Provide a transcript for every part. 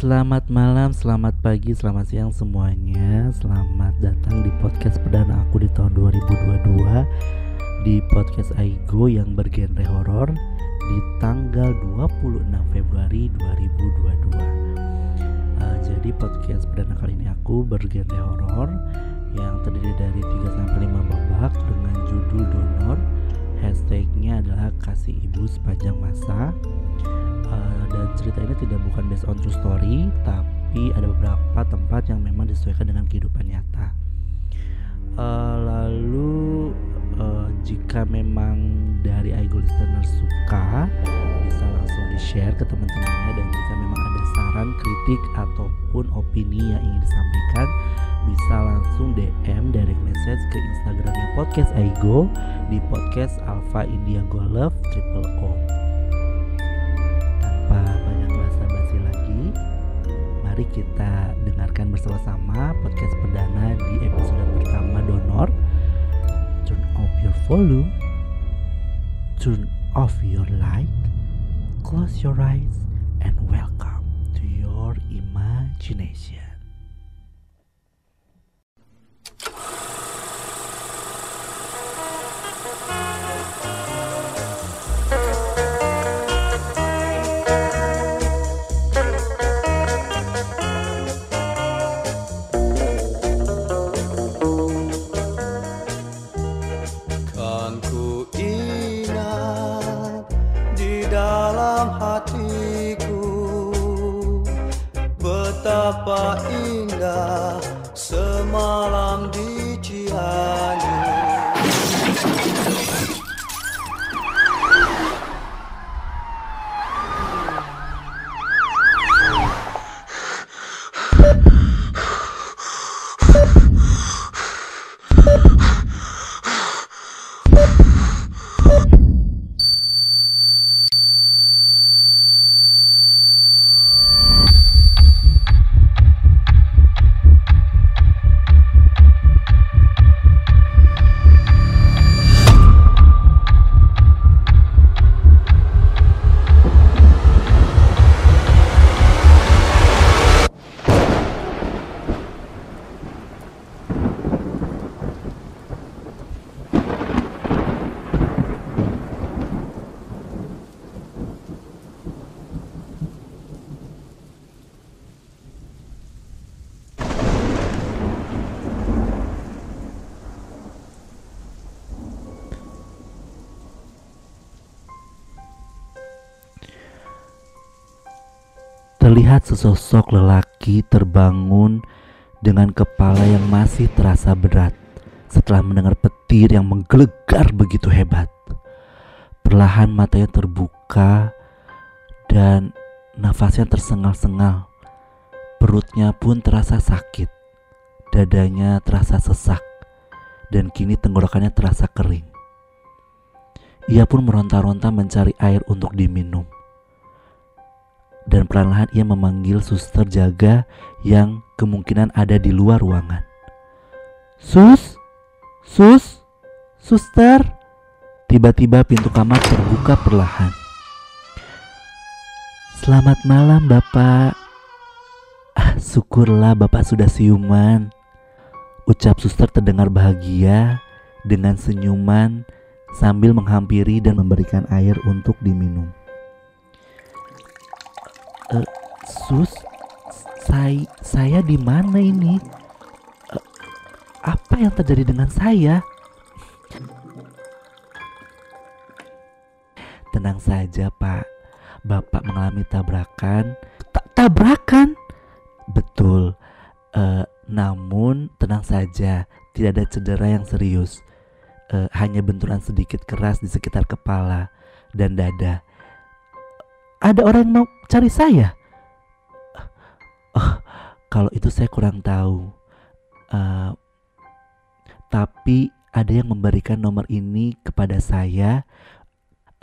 Selamat malam, selamat pagi, selamat siang semuanya. Selamat datang di podcast perdana aku di tahun 2022 Di podcast Aigo yang bergenre horor Di tanggal 26 Februari 2022 uh, Jadi podcast perdana kali ini aku bergenre horor Yang terdiri dari 3-5 babak dengan judul donor. Hashtagnya adalah kasih ibu sepanjang masa based on true story tapi ada beberapa tempat yang memang disesuaikan dengan kehidupan nyata uh, lalu uh, jika memang dari Aigo listener suka bisa langsung di share ke teman-temannya dan jika memang ada saran kritik ataupun opini yang ingin disampaikan bisa langsung DM direct message ke Instagramnya podcast Aigo di podcast Alpha India Go Love Triple O. mari kita dengarkan bersama-sama podcast perdana di episode pertama Donor. Turn off your volume, turn off your light, close your eyes, and welcome to your imagination. Terlihat sesosok lelaki terbangun dengan kepala yang masih terasa berat setelah mendengar petir yang menggelegar begitu hebat. Perlahan matanya terbuka dan nafasnya tersengal-sengal. Perutnya pun terasa sakit. Dadanya terasa sesak dan kini tenggorokannya terasa kering. Ia pun meronta-ronta mencari air untuk diminum dan perlahan ia memanggil suster jaga yang kemungkinan ada di luar ruangan. Sus, sus, suster. Tiba-tiba pintu kamar terbuka perlahan. Selamat malam, Bapak. Ah, syukurlah Bapak sudah siuman. Ucap suster terdengar bahagia dengan senyuman sambil menghampiri dan memberikan air untuk diminum. Eh, sus, saya saya di mana ini? Eh, apa yang terjadi dengan saya? Tenang saja, Pak. Bapak mengalami tabrakan. Ta- tabrakan? Betul. Eh, namun tenang saja, tidak ada cedera yang serius. Eh, hanya benturan sedikit keras di sekitar kepala dan dada ada orang yang mau cari saya. Oh, kalau itu saya kurang tahu. Uh, tapi ada yang memberikan nomor ini kepada saya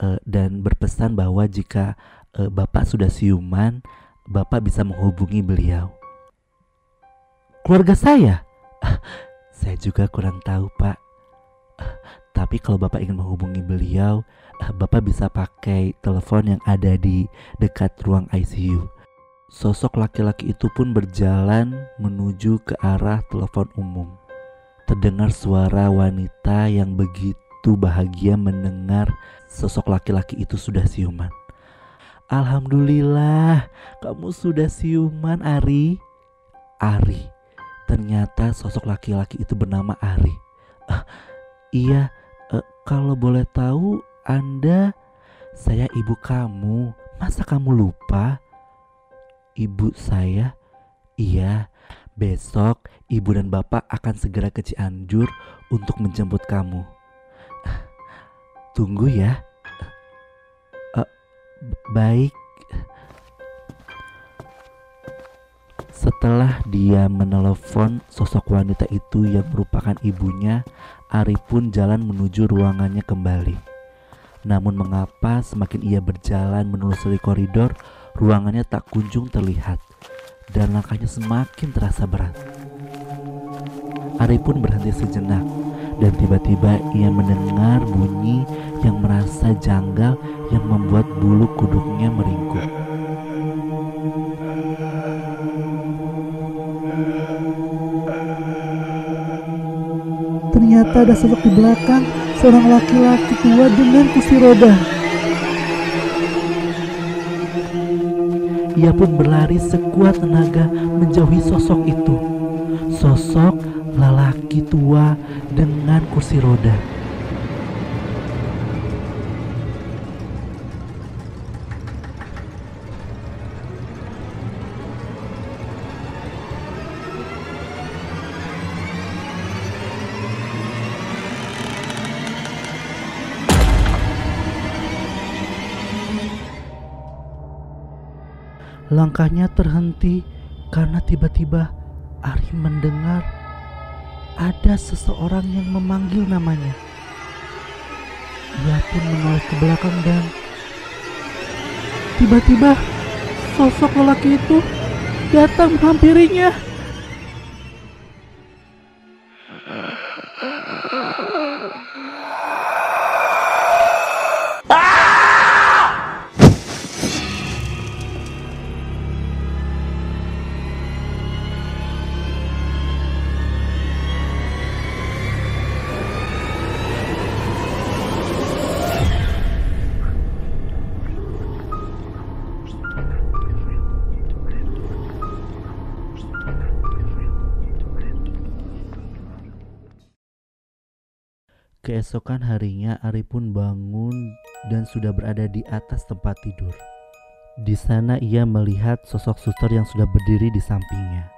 uh, dan berpesan bahwa jika uh, bapak sudah siuman, bapak bisa menghubungi beliau. Keluarga saya? saya juga kurang tahu, Pak. Tapi kalau Bapak ingin menghubungi beliau, Bapak bisa pakai telepon yang ada di dekat ruang ICU. sosok laki-laki itu pun berjalan menuju ke arah telepon umum. Terdengar suara wanita yang begitu bahagia mendengar sosok laki-laki itu sudah siuman. Alhamdulillah, kamu sudah siuman, Ari. Ari. Ternyata sosok laki-laki itu bernama Ari. Uh, iya, uh, kalau boleh tahu, Anda saya ibu kamu. Masa kamu lupa? Ibu saya? Iya, besok ibu dan bapak akan segera ke Cianjur untuk menjemput kamu. Tunggu ya. Uh, baik. Setelah dia menelepon sosok wanita itu yang merupakan ibunya, Ari pun jalan menuju ruangannya kembali. Namun mengapa semakin ia berjalan menelusuri koridor, ruangannya tak kunjung terlihat dan langkahnya semakin terasa berat. Ari pun berhenti sejenak dan tiba-tiba ia mendengar bunyi yang merasa janggal yang membuat bulu kuduknya meringkuk. Ternyata ada sosok di belakang seorang laki-laki tua dengan kursi roda. Ia pun berlari sekuat tenaga menjauhi sosok itu. Sosok lelaki tua dengan kursi roda. Langkahnya terhenti karena tiba-tiba Ari mendengar ada seseorang yang memanggil namanya. Ia pun menoleh ke belakang dan tiba-tiba sosok lelaki itu datang menghampirinya. Keesokan harinya Ari pun bangun dan sudah berada di atas tempat tidur. Di sana ia melihat sosok suster yang sudah berdiri di sampingnya.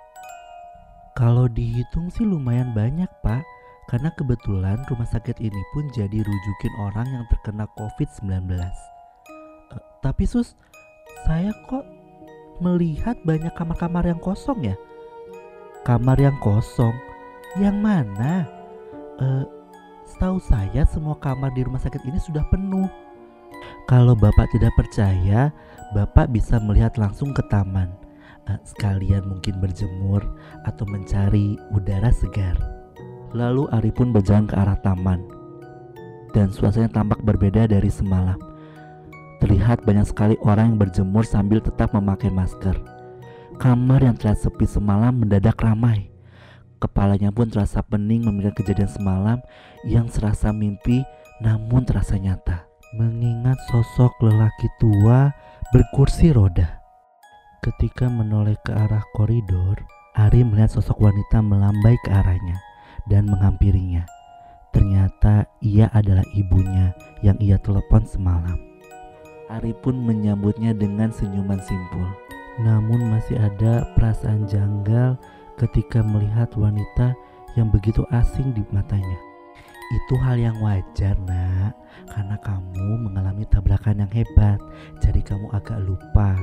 Kalau dihitung sih lumayan banyak pak, karena kebetulan rumah sakit ini pun jadi rujukin orang yang terkena COVID-19. Uh, eh, tapi sus, saya kok melihat banyak kamar-kamar yang kosong ya? Kamar yang kosong? Yang mana? Uh, Setahu saya semua kamar di rumah sakit ini sudah penuh. Kalau Bapak tidak percaya, Bapak bisa melihat langsung ke taman. Uh, sekalian mungkin berjemur atau mencari udara segar. Lalu Ari pun berjalan ke arah taman. Dan suasananya tampak berbeda dari semalam. Terlihat banyak sekali orang yang berjemur sambil tetap memakai masker. Kamar yang terlihat sepi semalam mendadak ramai. Kepalanya pun terasa pening memikirkan kejadian semalam yang serasa mimpi namun terasa nyata. Mengingat sosok lelaki tua berkursi roda. Ketika menoleh ke arah koridor, Ari melihat sosok wanita melambai ke arahnya dan menghampirinya. Ternyata ia adalah ibunya yang ia telepon semalam. Ari pun menyambutnya dengan senyuman simpul. Namun masih ada perasaan janggal ketika melihat wanita yang begitu asing di matanya. Itu hal yang wajar nak, karena kamu mengalami tabrakan yang hebat, jadi kamu agak lupa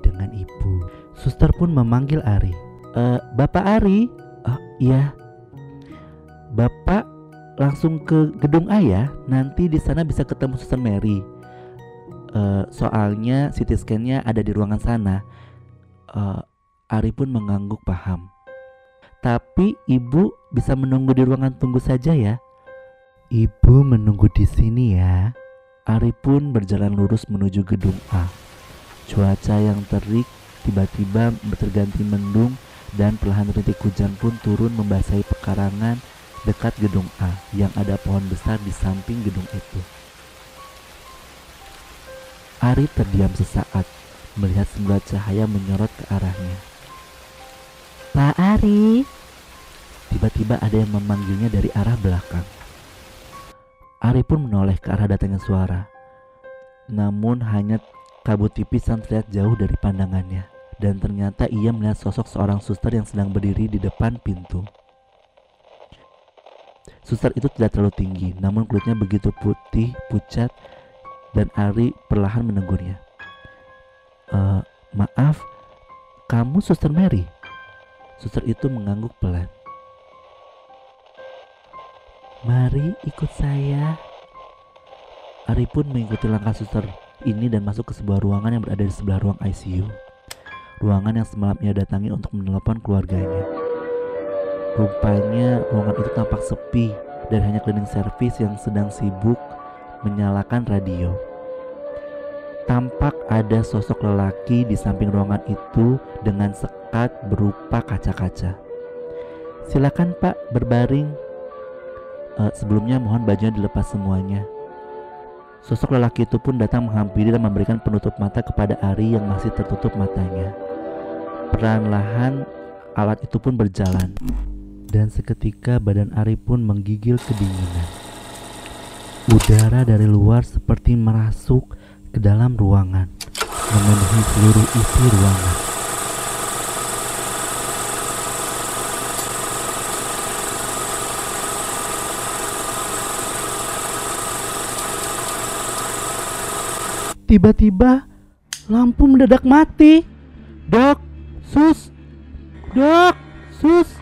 dengan ibu. Suster pun memanggil Ari. E, Bapak Ari? Oh iya. Bapak langsung ke gedung A ya, nanti di sana bisa ketemu Suster Mary. E, soalnya CT scan-nya ada di ruangan sana. E, Ari pun mengangguk paham. Tapi ibu bisa menunggu di ruangan tunggu saja ya. Ibu menunggu di sini ya. Ari pun berjalan lurus menuju gedung A. Cuaca yang terik tiba-tiba terganti mendung dan perlahan rintik hujan pun turun membasahi pekarangan dekat gedung A yang ada pohon besar di samping gedung itu. Ari terdiam sesaat melihat sebuah cahaya menyorot ke arahnya. Pak Ari, tiba-tiba ada yang memanggilnya dari arah belakang. Ari pun menoleh ke arah datangnya suara. Namun hanya kabut tipis yang terlihat jauh dari pandangannya. Dan ternyata ia melihat sosok seorang suster yang sedang berdiri di depan pintu. Suster itu tidak terlalu tinggi, namun kulitnya begitu putih, pucat, dan Ari perlahan menegurnya. E, maaf, kamu suster Mary? Suster itu mengangguk pelan. Mari ikut saya. Ari pun mengikuti langkah suster ini dan masuk ke sebuah ruangan yang berada di sebelah ruang ICU. Ruangan yang semalam ia datangi untuk menelepon keluarganya. Rupanya ruangan itu tampak sepi dan hanya cleaning service yang sedang sibuk menyalakan radio. Tampak ada sosok lelaki di samping ruangan itu dengan berupa kaca-kaca. Silakan Pak berbaring. Uh, sebelumnya mohon bajunya dilepas semuanya. Sosok lelaki itu pun datang menghampiri dan memberikan penutup mata kepada Ari yang masih tertutup matanya. Perlahan-lahan alat itu pun berjalan dan seketika badan Ari pun menggigil kedinginan. Udara dari luar seperti merasuk ke dalam ruangan, memenuhi seluruh isi ruangan. Tiba-tiba lampu mendadak mati. Dok, sus, dok, sus,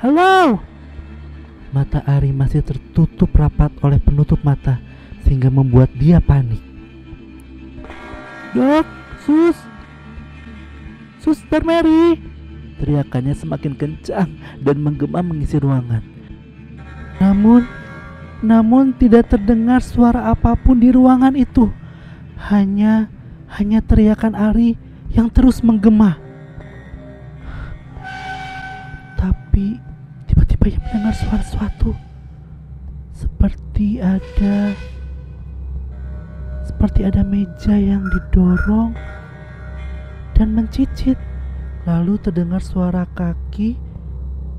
halo. Mata Ari masih tertutup rapat oleh penutup mata sehingga membuat dia panik. Dok, sus, suster Mary. Teriakannya semakin kencang dan menggema mengisi ruangan. Namun, namun tidak terdengar suara apa pun di ruangan itu. Hanya, hanya teriakan Ari yang terus menggema. Tapi tiba-tiba ia mendengar suara sesuatu. Seperti ada seperti ada meja yang didorong dan mencicit. Lalu terdengar suara kaki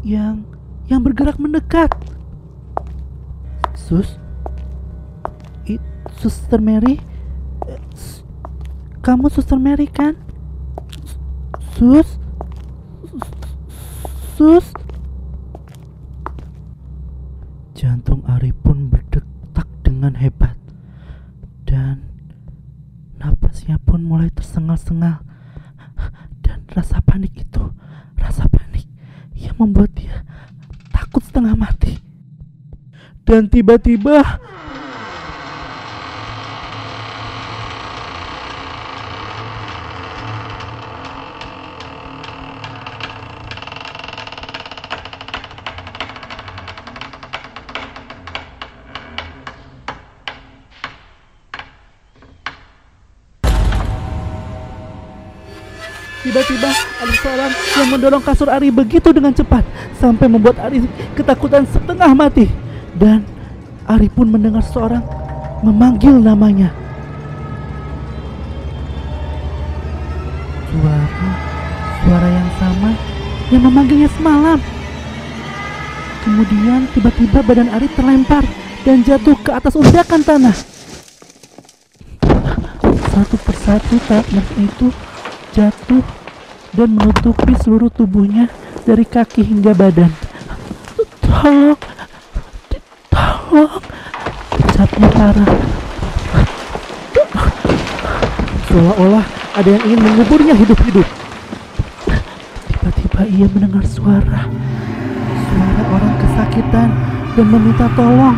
yang yang bergerak mendekat. Sus, It, Suster Mary, kamu Suster Mary kan? Sus, sus. Jantung Ari pun berdetak dengan hebat dan napasnya pun mulai tersengal-sengal dan rasa panik itu rasa panik yang membuat dia takut setengah mati dan tiba-tiba seorang yang mendorong kasur Ari begitu dengan cepat sampai membuat Ari ketakutan setengah mati. Dan Ari pun mendengar seorang memanggil namanya. Suara, suara yang sama yang memanggilnya semalam. Kemudian tiba-tiba badan Ari terlempar dan jatuh ke atas undakan tanah. Satu persatu tanah itu jatuh dan menutupi seluruh tubuhnya dari kaki hingga badan. Tolong, tolong, ucapnya parah. Seolah-olah ada yang ingin menguburnya hidup-hidup. Tiba-tiba ia mendengar suara, suara orang kesakitan dan meminta tolong.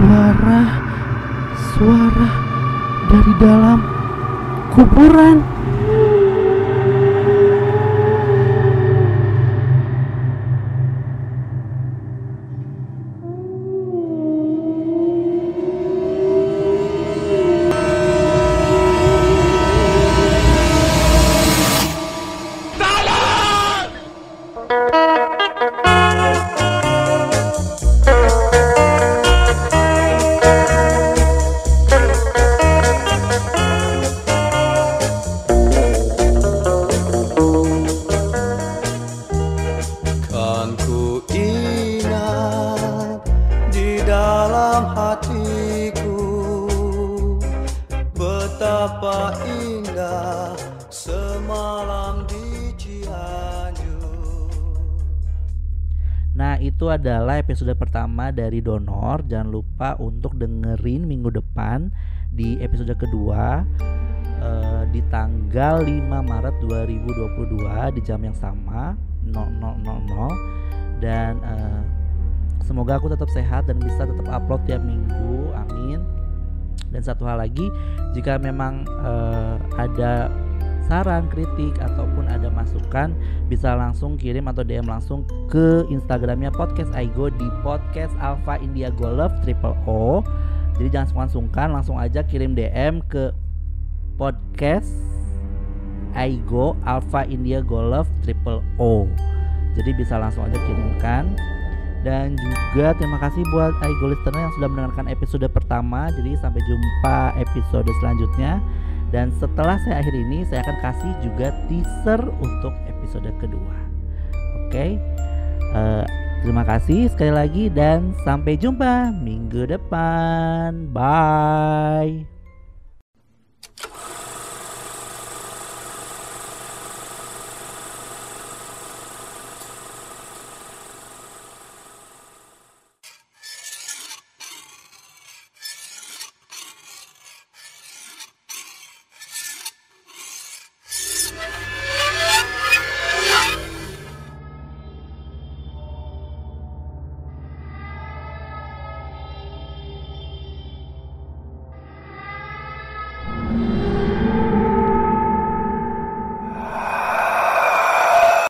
Suara, suara dari dalam kuburan. Pertama dari Donor Jangan lupa untuk dengerin minggu depan di episode kedua uh, Di tanggal 5 Maret 2022 di jam yang sama 0000 Dan uh, semoga aku tetap sehat dan bisa tetap upload tiap minggu Amin. Dan satu hal lagi jika memang uh, ada saran, kritik ataupun ada masukan bisa langsung kirim atau DM langsung ke Instagramnya podcast Aigo di podcast Alpha India Golf Triple O. Jadi jangan sungkan-sungkan langsung aja kirim DM ke podcast Aigo Alpha India Golf Triple O. Jadi bisa langsung aja kirimkan dan juga terima kasih buat Aigo listener yang sudah mendengarkan episode pertama jadi sampai jumpa episode selanjutnya dan setelah saya akhir ini saya akan kasih juga teaser untuk episode kedua. Oke? Okay? uh, eh, terima kasih sekali lagi dan sampai jumpa minggu depan. Bye